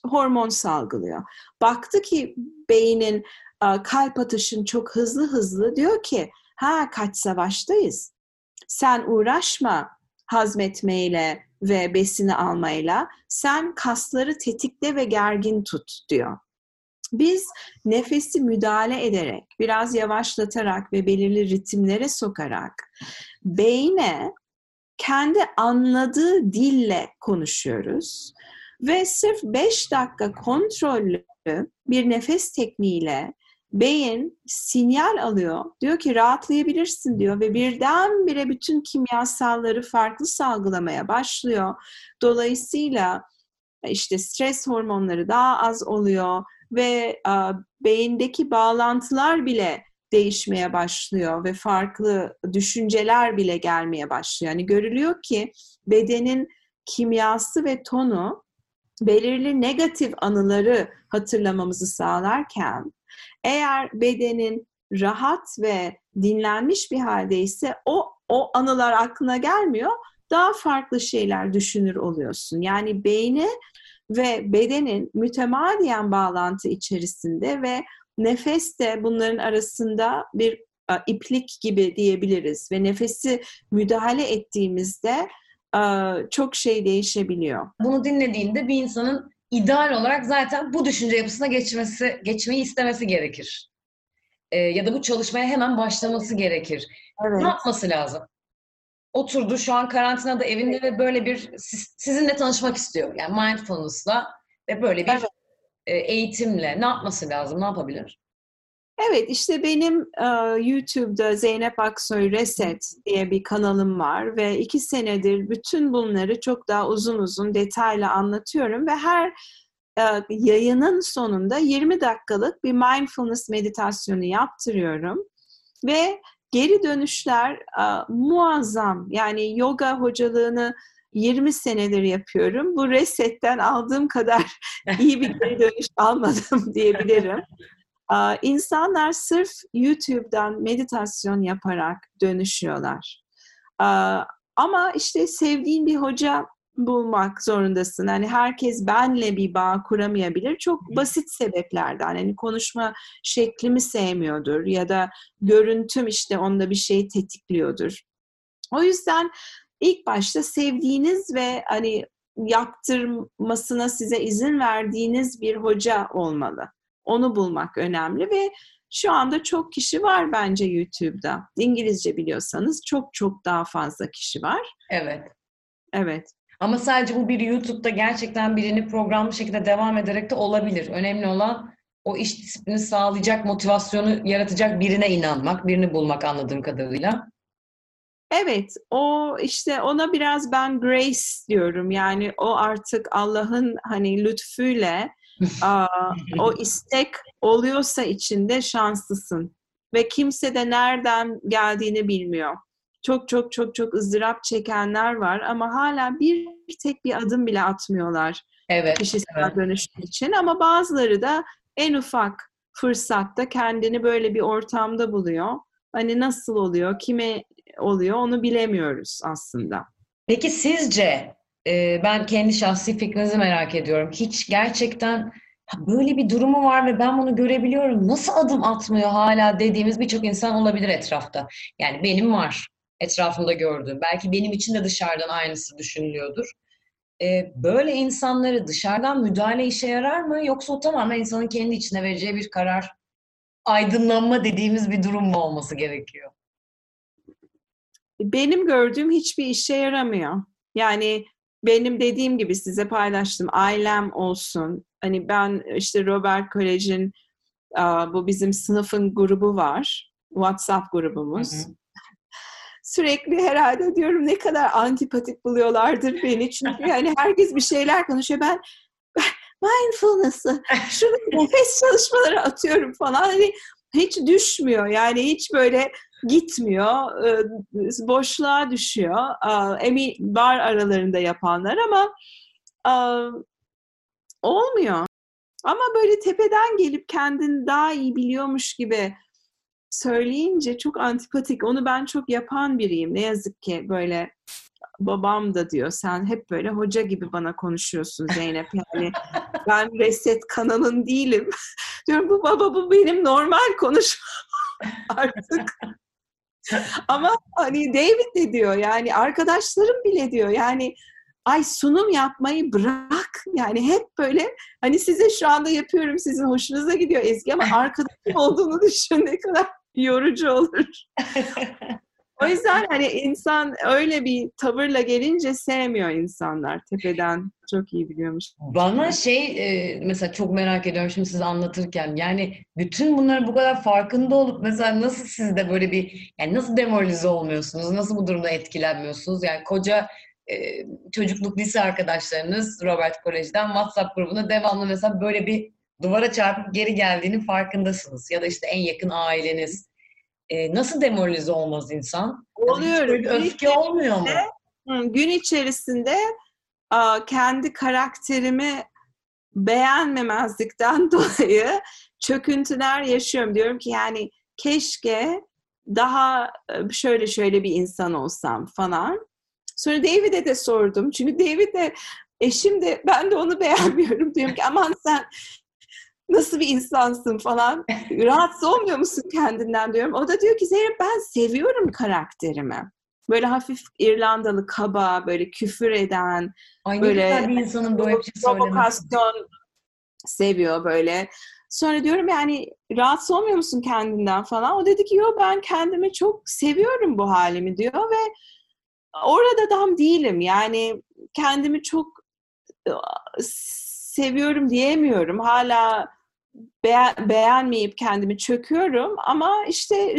hormon salgılıyor. Baktı ki beynin kalp atışın çok hızlı hızlı diyor ki ha kaç savaştayız. Sen uğraşma hazmetmeyle ve besini almayla. Sen kasları tetikle ve gergin tut diyor. Biz nefesi müdahale ederek, biraz yavaşlatarak ve belirli ritimlere sokarak beyne kendi anladığı dille konuşuyoruz ve sırf 5 dakika kontrollü bir nefes tekniğiyle beyin sinyal alıyor. Diyor ki rahatlayabilirsin diyor ve birdenbire bütün kimyasalları farklı salgılamaya başlıyor. Dolayısıyla işte stres hormonları daha az oluyor ve a, beyindeki bağlantılar bile değişmeye başlıyor ve farklı düşünceler bile gelmeye başlıyor. Yani görülüyor ki bedenin kimyası ve tonu belirli negatif anıları hatırlamamızı sağlarken eğer bedenin rahat ve dinlenmiş bir haldeyse o o anılar aklına gelmiyor. Daha farklı şeyler düşünür oluyorsun. Yani beyni ve bedenin mütemadiyen bağlantı içerisinde ve nefes de bunların arasında bir iplik gibi diyebiliriz ve nefesi müdahale ettiğimizde çok şey değişebiliyor. Bunu dinlediğinde bir insanın ideal olarak zaten bu düşünce yapısına geçmesi, geçmeyi istemesi gerekir. Ee, ya da bu çalışmaya hemen başlaması gerekir. Evet. Ne yapması lazım? Oturdu şu an karantinada evinde ve böyle bir siz- sizinle tanışmak istiyor. Yani mindfulness'la ve böyle bir Evet. e, eğitimle ne yapması lazım? Ne yapabilir? Evet işte benim e, YouTube'da Zeynep Aksoy Reset diye bir kanalım var ve iki senedir bütün bunları çok daha uzun uzun detaylı anlatıyorum ve her e, yayının sonunda 20 dakikalık bir mindfulness meditasyonu yaptırıyorum ve geri dönüşler e, muazzam yani yoga hocalığını 20 senedir yapıyorum. Bu resetten aldığım kadar iyi bir geri dönüş almadım diyebilirim. İnsanlar sırf YouTube'dan meditasyon yaparak dönüşüyorlar. Ama işte sevdiğin bir hoca bulmak zorundasın. Hani herkes benle bir bağ kuramayabilir. Çok basit sebeplerden. Hani konuşma şeklimi sevmiyordur ya da görüntüm işte onda bir şey tetikliyordur. O yüzden ilk başta sevdiğiniz ve hani yaptırmasına size izin verdiğiniz bir hoca olmalı. Onu bulmak önemli ve şu anda çok kişi var bence YouTube'da. İngilizce biliyorsanız çok çok daha fazla kişi var. Evet. Evet. Ama sadece bu bir YouTube'da gerçekten birini programlı şekilde devam ederek de olabilir. Önemli olan o iş disiplini sağlayacak, motivasyonu yaratacak birine inanmak, birini bulmak anladığım kadarıyla. Evet, o işte ona biraz ben grace diyorum. Yani o artık Allah'ın hani lütfuyla aa, o istek oluyorsa içinde şanslısın. Ve kimse de nereden geldiğini bilmiyor. Çok çok çok çok ızdırap çekenler var ama hala bir tek bir adım bile atmıyorlar Evet. kişisel evet. dönüşüm için. Ama bazıları da en ufak fırsatta kendini böyle bir ortamda buluyor. Hani nasıl oluyor, kime oluyor onu bilemiyoruz aslında. Peki sizce e, ben kendi şahsi fikrinizi merak ediyorum. Hiç gerçekten böyle bir durumu var ve ben bunu görebiliyorum. Nasıl adım atmıyor hala dediğimiz birçok insan olabilir etrafta. Yani benim var etrafımda gördüğüm. Belki benim için de dışarıdan aynısı düşünülüyordur. E, böyle insanları dışarıdan müdahale işe yarar mı? Yoksa o tamamen insanın kendi içine vereceği bir karar, aydınlanma dediğimiz bir durum mu olması gerekiyor? Benim gördüğüm hiçbir işe yaramıyor. Yani benim dediğim gibi size paylaştım. Ailem olsun. Hani ben işte Robert Kolej'in bu bizim sınıfın grubu var. WhatsApp grubumuz. Hı hı. Sürekli herhalde diyorum ne kadar antipatik buluyorlardır beni. Çünkü yani herkes bir şeyler konuşuyor. Ben mindfulness'ı, şunu nefes çalışmaları atıyorum falan. Hani hiç düşmüyor. Yani hiç böyle gitmiyor, e, boşluğa düşüyor. Emin var aralarında yapanlar ama olmuyor. Ama böyle tepeden gelip kendini daha iyi biliyormuş gibi söyleyince çok antipatik. Onu ben çok yapan biriyim. Ne yazık ki böyle babam da diyor sen hep böyle hoca gibi bana konuşuyorsun Zeynep. Yani ben Reset kanalın değilim. Diyorum bu baba bu benim normal konuşmam artık. Ama hani David de diyor yani arkadaşlarım bile diyor yani ay sunum yapmayı bırak yani hep böyle hani size şu anda yapıyorum sizin hoşunuza gidiyor Ezgi ama arkadaşım olduğunu düşün ne kadar yorucu olur. o yüzden hani insan öyle bir tavırla gelince sevmiyor insanlar. Tepeden çok iyi biliyormuş. Bana şey e, mesela çok merak ediyorum şimdi size anlatırken yani bütün bunları bu kadar farkında olup mesela nasıl siz de böyle bir yani nasıl demoralize olmuyorsunuz? Nasıl bu durumda etkilenmiyorsunuz? Yani koca e, çocukluk lise arkadaşlarınız Robert Kolej'den WhatsApp grubunda devamlı mesela böyle bir duvara çarpıp geri geldiğinin farkındasınız. Ya da işte en yakın aileniz. E, nasıl demoralize olmaz insan? Oluyor. Yani öfke olmuyor mu? Gün içerisinde kendi karakterimi beğenmemezlikten dolayı çöküntüler yaşıyorum. Diyorum ki yani keşke daha şöyle şöyle bir insan olsam falan. Sonra David'e de sordum. Çünkü David de eşim de ben de onu beğenmiyorum. Diyorum ki aman sen nasıl bir insansın falan. Rahatsız olmuyor musun kendinden diyorum. O da diyor ki Zeynep ben seviyorum karakterimi. Böyle hafif İrlandalı kaba, böyle küfür eden, Ay, böyle bir insanın böyle bir şey provokasyon seviyor böyle. Sonra diyorum yani rahatsız olmuyor musun kendinden falan. O dedi ki yok ben kendimi çok seviyorum bu halimi diyor ve orada tam değilim. Yani kendimi çok seviyorum diyemiyorum. Hala beğen, beğenmeyip kendimi çöküyorum ama işte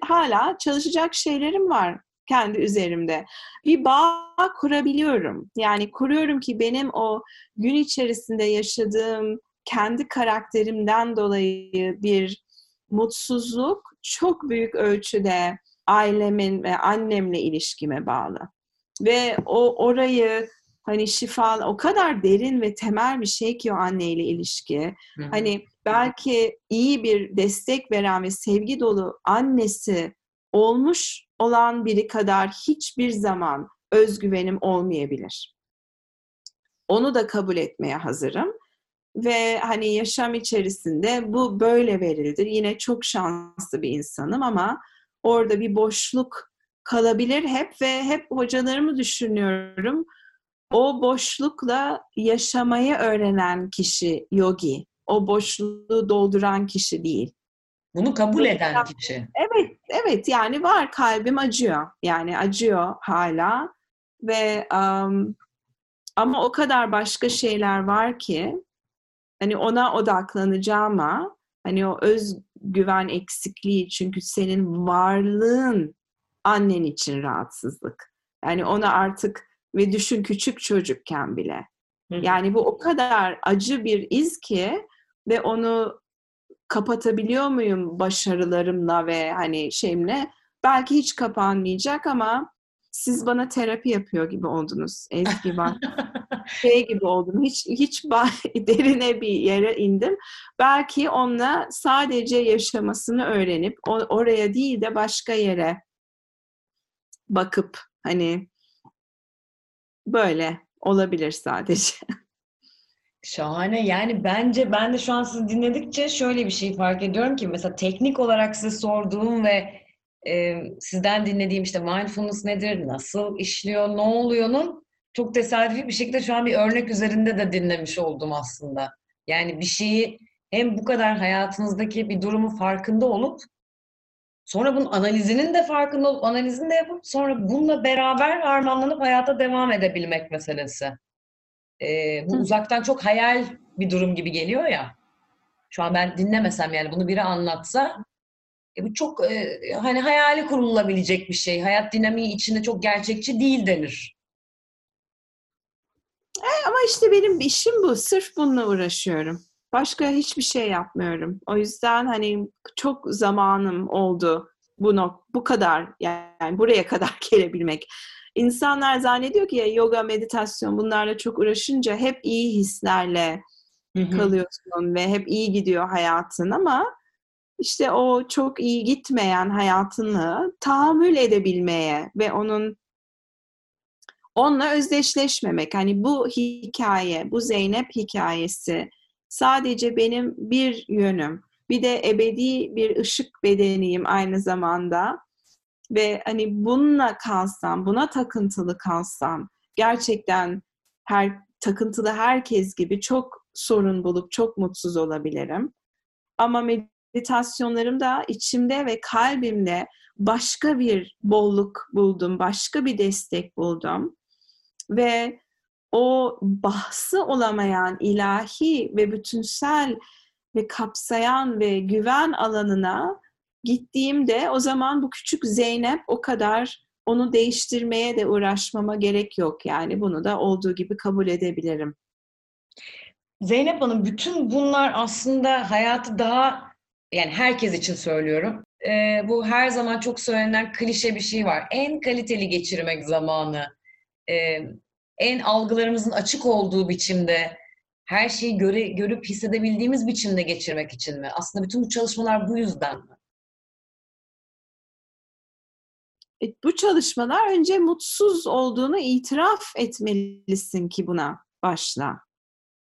hala çalışacak şeylerim var kendi üzerimde. Bir bağ kurabiliyorum. Yani kuruyorum ki benim o gün içerisinde yaşadığım kendi karakterimden dolayı bir mutsuzluk çok büyük ölçüde ailemin ve annemle ilişkime bağlı. Ve o orayı hani şifa o kadar derin ve temel bir şey ki o anneyle ilişki. Hı hı. Hani belki iyi bir destek veren ve sevgi dolu annesi olmuş olan biri kadar hiçbir zaman özgüvenim olmayabilir. Onu da kabul etmeye hazırım. Ve hani yaşam içerisinde bu böyle verildir. Yine çok şanslı bir insanım ama orada bir boşluk kalabilir hep ve hep hocalarımı düşünüyorum. O boşlukla yaşamayı öğrenen kişi yogi. O boşluğu dolduran kişi değil. Bunu kabul eden kişi. Evet, evet yani var kalbim acıyor. Yani acıyor hala ve um, ama o kadar başka şeyler var ki hani ona odaklanacağıma hani o özgüven eksikliği çünkü senin varlığın annen için rahatsızlık. Yani ona artık ve düşün küçük çocukken bile. Yani bu o kadar acı bir iz ki ve onu kapatabiliyor muyum başarılarımla ve hani şeyimle? Belki hiç kapanmayacak ama siz bana terapi yapıyor gibi oldunuz Ezgi bak. şey gibi oldum. Hiç hiç derine bir yere indim. Belki onunla sadece yaşamasını öğrenip oraya değil de başka yere bakıp hani böyle olabilir sadece. Şahane. Yani bence ben de şu an sizi dinledikçe şöyle bir şey fark ediyorum ki mesela teknik olarak size sorduğum ve e, sizden dinlediğim işte mindfulness nedir, nasıl işliyor, ne oluyor'nun çok tesadüfi bir şekilde şu an bir örnek üzerinde de dinlemiş oldum aslında. Yani bir şeyi hem bu kadar hayatınızdaki bir durumu farkında olup sonra bunun analizinin de farkında olup analizini de yapıp sonra bununla beraber harmanlanıp hayata devam edebilmek meselesi. Ee, bu Hı. uzaktan çok hayal bir durum gibi geliyor ya. Şu an ben dinlemesem yani bunu biri anlatsa e, bu çok e, hani hayali kurulabilecek bir şey. Hayat dinamiği içinde çok gerçekçi değil denir. E, ama işte benim işim bu. Sırf bununla uğraşıyorum. Başka hiçbir şey yapmıyorum. O yüzden hani çok zamanım oldu bu nok bu kadar yani buraya kadar gelebilmek. İnsanlar zannediyor ki ya yoga, meditasyon bunlarla çok uğraşınca hep iyi hislerle kalıyorsun ve hep iyi gidiyor hayatın ama işte o çok iyi gitmeyen hayatını tahammül edebilmeye ve onun onunla özdeşleşmemek. Hani bu hikaye, bu Zeynep hikayesi sadece benim bir yönüm. Bir de ebedi bir ışık bedeniyim aynı zamanda. Ve hani bununla kalsam, buna takıntılı kalsam gerçekten her takıntılı herkes gibi çok sorun bulup çok mutsuz olabilirim. Ama meditasyonlarımda içimde ve kalbimde başka bir bolluk buldum, başka bir destek buldum. Ve o bahsı olamayan ilahi ve bütünsel ve kapsayan ve güven alanına gittiğimde o zaman bu küçük Zeynep o kadar onu değiştirmeye de uğraşmama gerek yok. Yani bunu da olduğu gibi kabul edebilirim. Zeynep Hanım bütün bunlar aslında hayatı daha yani herkes için söylüyorum. Ee, bu her zaman çok söylenen klişe bir şey var. En kaliteli geçirmek zamanı. Ee, en algılarımızın açık olduğu biçimde her şeyi göre, görüp hissedebildiğimiz biçimde geçirmek için mi? Aslında bütün bu çalışmalar bu yüzden mi? E, bu çalışmalar önce mutsuz olduğunu itiraf etmelisin ki buna başla.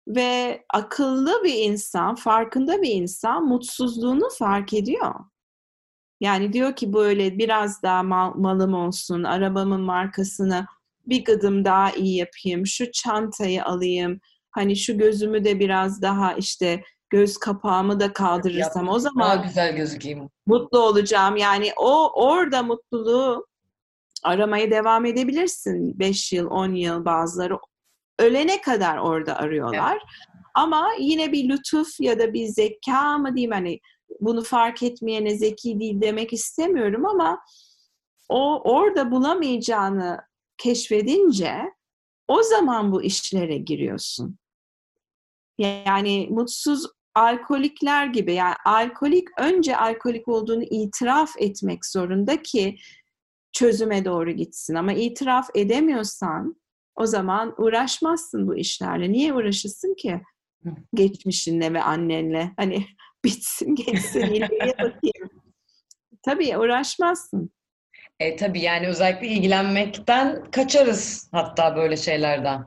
Ve akıllı bir insan, farkında bir insan mutsuzluğunu fark ediyor. Yani diyor ki böyle biraz daha mal, malım olsun, arabamın markasını bir gıdım daha iyi yapayım, şu çantayı alayım, hani şu gözümü de biraz daha işte göz kapağımı da kaldırırsam o zaman daha güzel gözükeyim. Mutlu olacağım. Yani o orada mutluluğu aramaya devam edebilirsin. 5 yıl, 10 yıl bazıları ölene kadar orada arıyorlar. Evet. Ama yine bir lütuf ya da bir zeka mı diyeyim hani bunu fark etmeyene zeki değil demek istemiyorum ama o orada bulamayacağını keşfedince o zaman bu işlere giriyorsun. Yani mutsuz alkolikler gibi yani alkolik önce alkolik olduğunu itiraf etmek zorunda ki çözüme doğru gitsin. Ama itiraf edemiyorsan o zaman uğraşmazsın bu işlerle. Niye uğraşırsın ki? Geçmişinle ve annenle. Hani bitsin geçsin ileriye bakayım. Tabii uğraşmazsın. E tabii yani özellikle ilgilenmekten kaçarız hatta böyle şeylerden.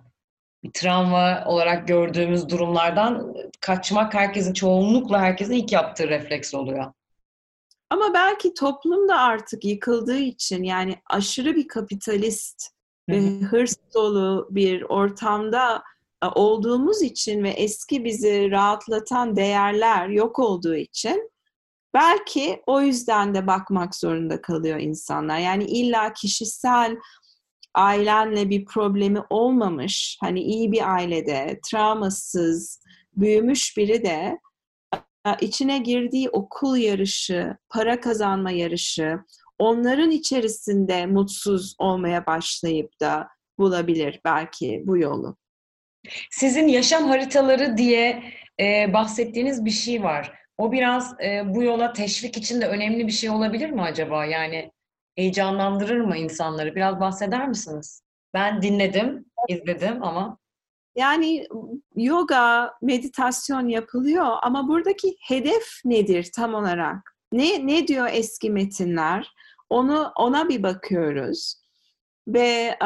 Bir travma olarak gördüğümüz durumlardan kaçmak herkesin çoğunlukla herkesin ilk yaptığı refleks oluyor. Ama belki toplum da artık yıkıldığı için yani aşırı bir kapitalist ve hırs dolu bir ortamda e, olduğumuz için ve eski bizi rahatlatan değerler yok olduğu için belki o yüzden de bakmak zorunda kalıyor insanlar. Yani illa kişisel ailenle bir problemi olmamış, hani iyi bir ailede, travmasız, büyümüş biri de içine girdiği okul yarışı, para kazanma yarışı, onların içerisinde mutsuz olmaya başlayıp da bulabilir belki bu yolu. Sizin yaşam haritaları diye e, bahsettiğiniz bir şey var. O biraz e, bu yola teşvik için de önemli bir şey olabilir mi acaba? Yani heyecanlandırır mı insanları? Biraz bahseder misiniz? Ben dinledim, izledim ama Yani yoga, meditasyon yapılıyor ama buradaki hedef nedir tam olarak? Ne ne diyor eski metinler? Onu ona bir bakıyoruz. Ve e,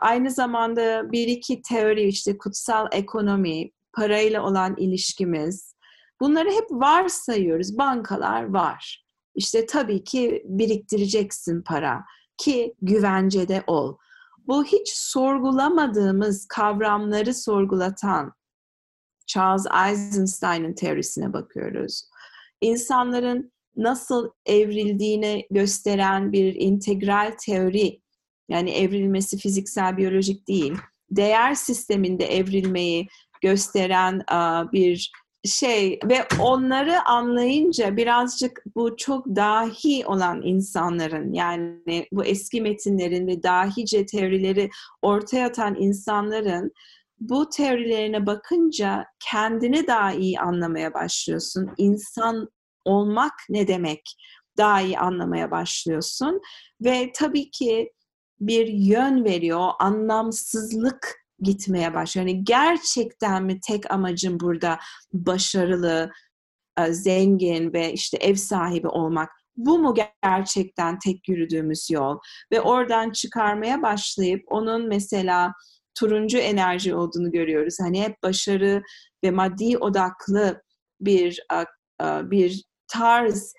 aynı zamanda bir iki teori işte kutsal ekonomi, parayla olan ilişkimiz. Bunları hep varsayıyoruz. Bankalar var. İşte tabii ki biriktireceksin para ki güvencede ol. Bu hiç sorgulamadığımız kavramları sorgulatan Charles Eisenstein'ın teorisine bakıyoruz. İnsanların nasıl evrildiğini gösteren bir integral teori, yani evrilmesi fiziksel biyolojik değil, değer sisteminde evrilmeyi gösteren bir şey ve onları anlayınca birazcık bu çok dahi olan insanların yani bu eski metinlerin ve dahice teorileri ortaya atan insanların bu teorilerine bakınca kendini daha iyi anlamaya başlıyorsun. İnsan olmak ne demek daha iyi anlamaya başlıyorsun ve tabii ki bir yön veriyor, anlamsızlık gitmeye başlıyor. Yani gerçekten mi tek amacım burada başarılı, e, zengin ve işte ev sahibi olmak? Bu mu gerçekten tek yürüdüğümüz yol? Ve oradan çıkarmaya başlayıp onun mesela turuncu enerji olduğunu görüyoruz. Hani hep başarı ve maddi odaklı bir e, e, bir tarz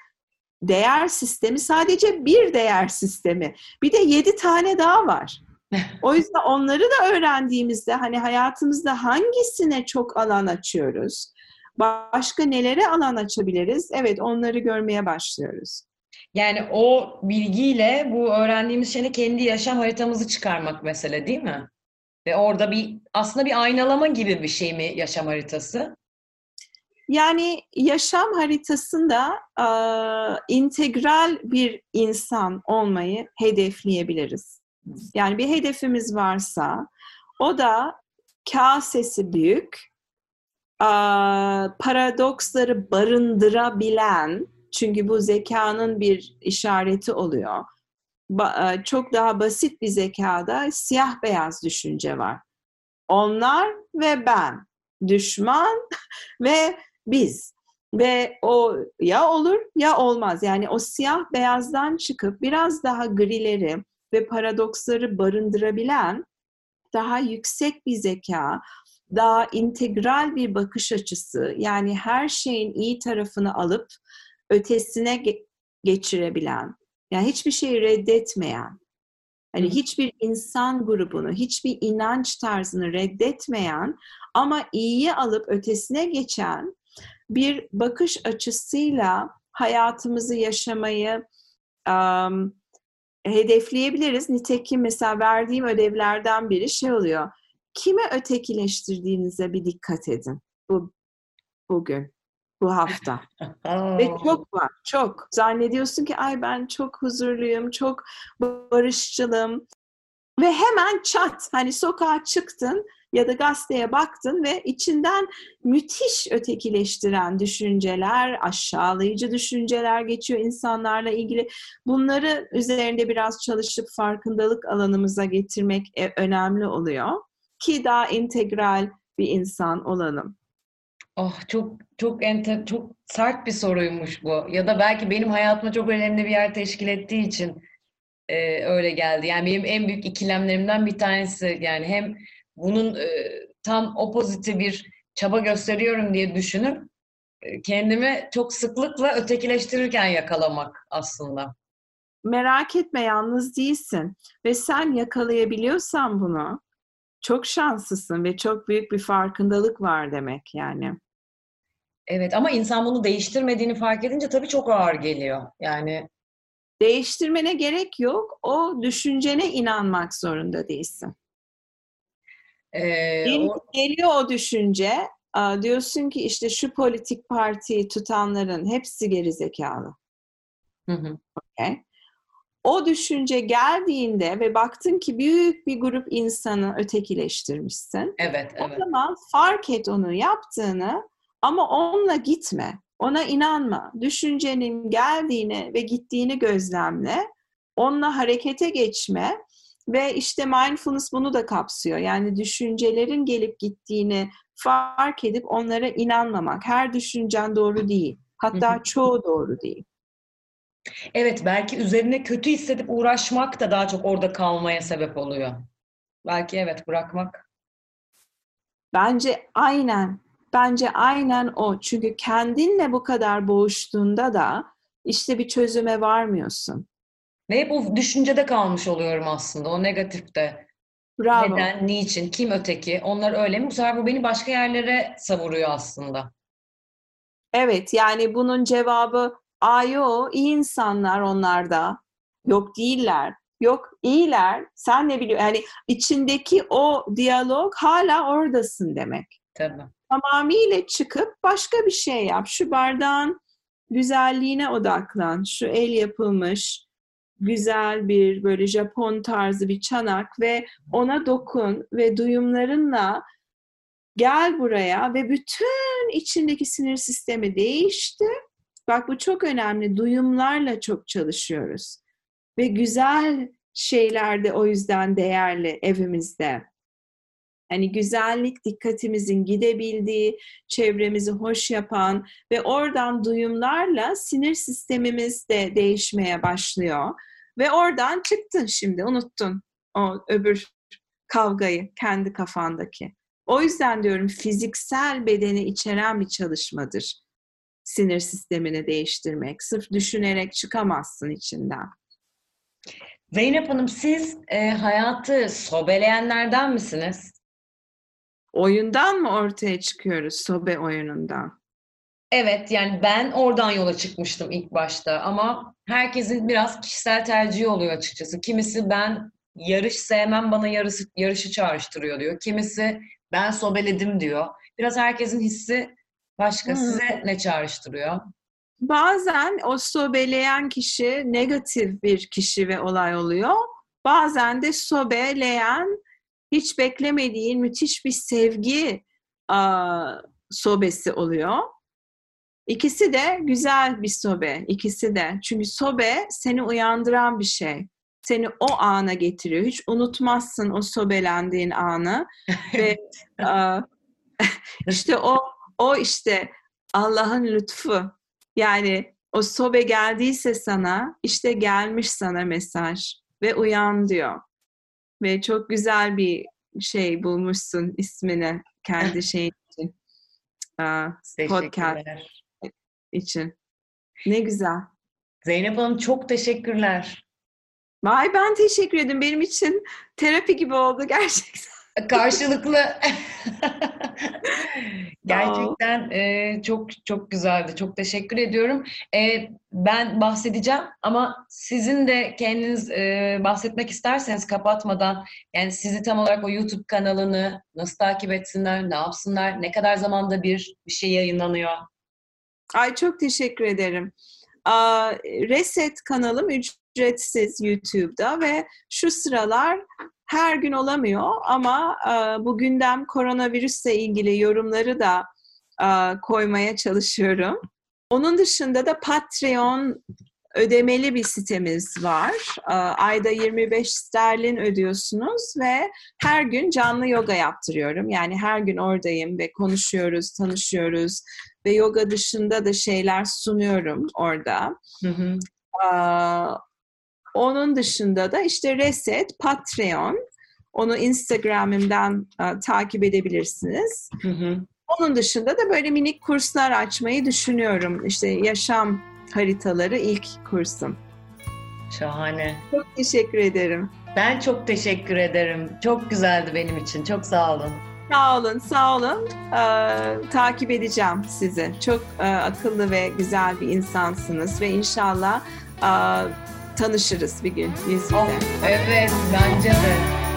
değer sistemi sadece bir değer sistemi. Bir de yedi tane daha var. O yüzden onları da öğrendiğimizde hani hayatımızda hangisine çok alan açıyoruz? Başka nelere alan açabiliriz? Evet onları görmeye başlıyoruz. Yani o bilgiyle bu öğrendiğimiz şeyle kendi yaşam haritamızı çıkarmak mesele değil mi? Ve orada bir aslında bir aynalama gibi bir şey mi yaşam haritası? Yani yaşam haritasında e, integral bir insan olmayı hedefleyebiliriz. Yani bir hedefimiz varsa o da kasesi büyük, paradoksları barındırabilen, çünkü bu zekanın bir işareti oluyor. Çok daha basit bir zekada siyah beyaz düşünce var. Onlar ve ben, düşman ve biz. Ve o ya olur ya olmaz. Yani o siyah beyazdan çıkıp biraz daha grileri, ve paradoksları barındırabilen daha yüksek bir zeka, daha integral bir bakış açısı, yani her şeyin iyi tarafını alıp ötesine ge- geçirebilen, yani hiçbir şeyi reddetmeyen, hani hiçbir insan grubunu, hiçbir inanç tarzını reddetmeyen ama iyiyi alıp ötesine geçen bir bakış açısıyla hayatımızı yaşamayı um, hedefleyebiliriz. Nitekim mesela verdiğim ödevlerden biri şey oluyor. Kime ötekileştirdiğinize bir dikkat edin bu bugün, bu hafta. Ve çok var, çok. Zannediyorsun ki ay ben çok huzurluyum, çok barışçılım. Ve hemen çat, hani sokağa çıktın, ya da gazeteye baktın ve içinden müthiş ötekileştiren düşünceler, aşağılayıcı düşünceler geçiyor insanlarla ilgili. Bunları üzerinde biraz çalışıp farkındalık alanımıza getirmek e, önemli oluyor ki daha integral bir insan olalım. Oh çok çok ente, çok sert bir soruymuş bu. Ya da belki benim hayatıma çok önemli bir yer teşkil ettiği için e, öyle geldi. Yani benim en büyük ikilemlerimden bir tanesi. Yani hem bunun e, tam opoziti bir çaba gösteriyorum diye düşünüp e, kendimi çok sıklıkla ötekileştirirken yakalamak aslında. Merak etme yalnız değilsin ve sen yakalayabiliyorsan bunu çok şanslısın ve çok büyük bir farkındalık var demek yani. Evet ama insan bunu değiştirmediğini fark edince tabii çok ağır geliyor. Yani değiştirmene gerek yok. O düşüncene inanmak zorunda değilsin. Ee, o... Geliyor o düşünce. Diyorsun ki işte şu politik partiyi tutanların hepsi gerizekalı. Hı hı. Okay. O düşünce geldiğinde ve baktın ki büyük bir grup insanı ötekileştirmişsin. Evet, evet. O zaman fark et onu yaptığını ama onunla gitme. Ona inanma. Düşüncenin geldiğini ve gittiğini gözlemle. onunla harekete geçme ve işte mindfulness bunu da kapsıyor. Yani düşüncelerin gelip gittiğini fark edip onlara inanmamak. Her düşüncen doğru değil. Hatta çoğu doğru değil. Evet, belki üzerine kötü hissedip uğraşmak da daha çok orada kalmaya sebep oluyor. Belki evet bırakmak. Bence aynen. Bence aynen o. Çünkü kendinle bu kadar boğuştuğunda da işte bir çözüme varmıyorsun. Ve hep o düşüncede kalmış oluyorum aslında. O negatifte. Bravo. Neden, niçin, kim öteki? Onlar öyle mi? Bu sefer bu beni başka yerlere savuruyor aslında. Evet yani bunun cevabı ayo iyi insanlar onlar da. Yok değiller. Yok iyiler. Sen ne biliyorsun? Yani içindeki o diyalog hala oradasın demek. Tabii. Tamamıyla çıkıp başka bir şey yap. Şu bardağın güzelliğine odaklan. Şu el yapılmış güzel bir böyle Japon tarzı bir çanak ve ona dokun ve duyumlarınla gel buraya ve bütün içindeki sinir sistemi değişti. Bak bu çok önemli. Duyumlarla çok çalışıyoruz. Ve güzel şeyler de o yüzden değerli evimizde. Hani güzellik dikkatimizin gidebildiği, çevremizi hoş yapan ve oradan duyumlarla sinir sistemimiz de değişmeye başlıyor. Ve oradan çıktın şimdi, unuttun o öbür kavgayı kendi kafandaki. O yüzden diyorum fiziksel bedeni içeren bir çalışmadır sinir sistemini değiştirmek. Sırf düşünerek çıkamazsın içinden. Zeynep Hanım siz e, hayatı sobeleyenlerden misiniz? Oyundan mı ortaya çıkıyoruz sobe oyunundan? Evet yani ben oradan yola çıkmıştım ilk başta ama herkesin biraz kişisel tercihi oluyor açıkçası. Kimisi ben yarış sevmem bana yarışı, yarışı çağrıştırıyor diyor. Kimisi ben sobeledim diyor. Biraz herkesin hissi başka. Hmm. Size ne çağrıştırıyor? Bazen o sobeleyen kişi negatif bir kişi ve olay oluyor. Bazen de sobeleyen hiç beklemediğin müthiş bir sevgi aa, sobesi oluyor. İkisi de güzel bir sobe, ikisi de. Çünkü sobe seni uyandıran bir şey. Seni o ana getiriyor. Hiç unutmazsın o sobelendiğin anı. Ve aa, işte o o işte Allah'ın lütfu. Yani o sobe geldiyse sana işte gelmiş sana mesaj ve uyan diyor. Ve çok güzel bir şey bulmuşsun ismini kendi şeyin için. Podcast için. Ne güzel. Zeynep Hanım çok teşekkürler. Vay ben teşekkür ederim. Benim için terapi gibi oldu gerçekten. Karşılıklı. Gerçekten e, çok çok güzeldi. Çok teşekkür ediyorum. E, ben bahsedeceğim ama sizin de kendiniz e, bahsetmek isterseniz kapatmadan yani sizi tam olarak o YouTube kanalını nasıl takip etsinler, ne yapsınlar, ne kadar zamanda bir bir şey yayınlanıyor? Ay çok teşekkür ederim. Aa, Reset kanalım ücretsiz YouTube'da ve şu sıralar her gün olamıyor ama e, bu gündem koronavirüsle ilgili yorumları da e, koymaya çalışıyorum. Onun dışında da Patreon ödemeli bir sitemiz var. E, ayda 25 sterlin ödüyorsunuz ve her gün canlı yoga yaptırıyorum. Yani her gün oradayım ve konuşuyoruz, tanışıyoruz ve yoga dışında da şeyler sunuyorum orada. Hı hı. Onun dışında da işte Reset, Patreon. Onu Instagram'ımdan e, takip edebilirsiniz. Hı hı. Onun dışında da böyle minik kurslar açmayı düşünüyorum. İşte yaşam haritaları ilk kursum. Şahane. Çok teşekkür ederim. Ben çok teşekkür ederim. Çok güzeldi benim için. Çok sağ olun. Sağ olun, sağ olun. Ee, takip edeceğim sizi. Çok e, akıllı ve güzel bir insansınız ve inşallah e, tanışırız bir gün yüze. Oh, evet bence de.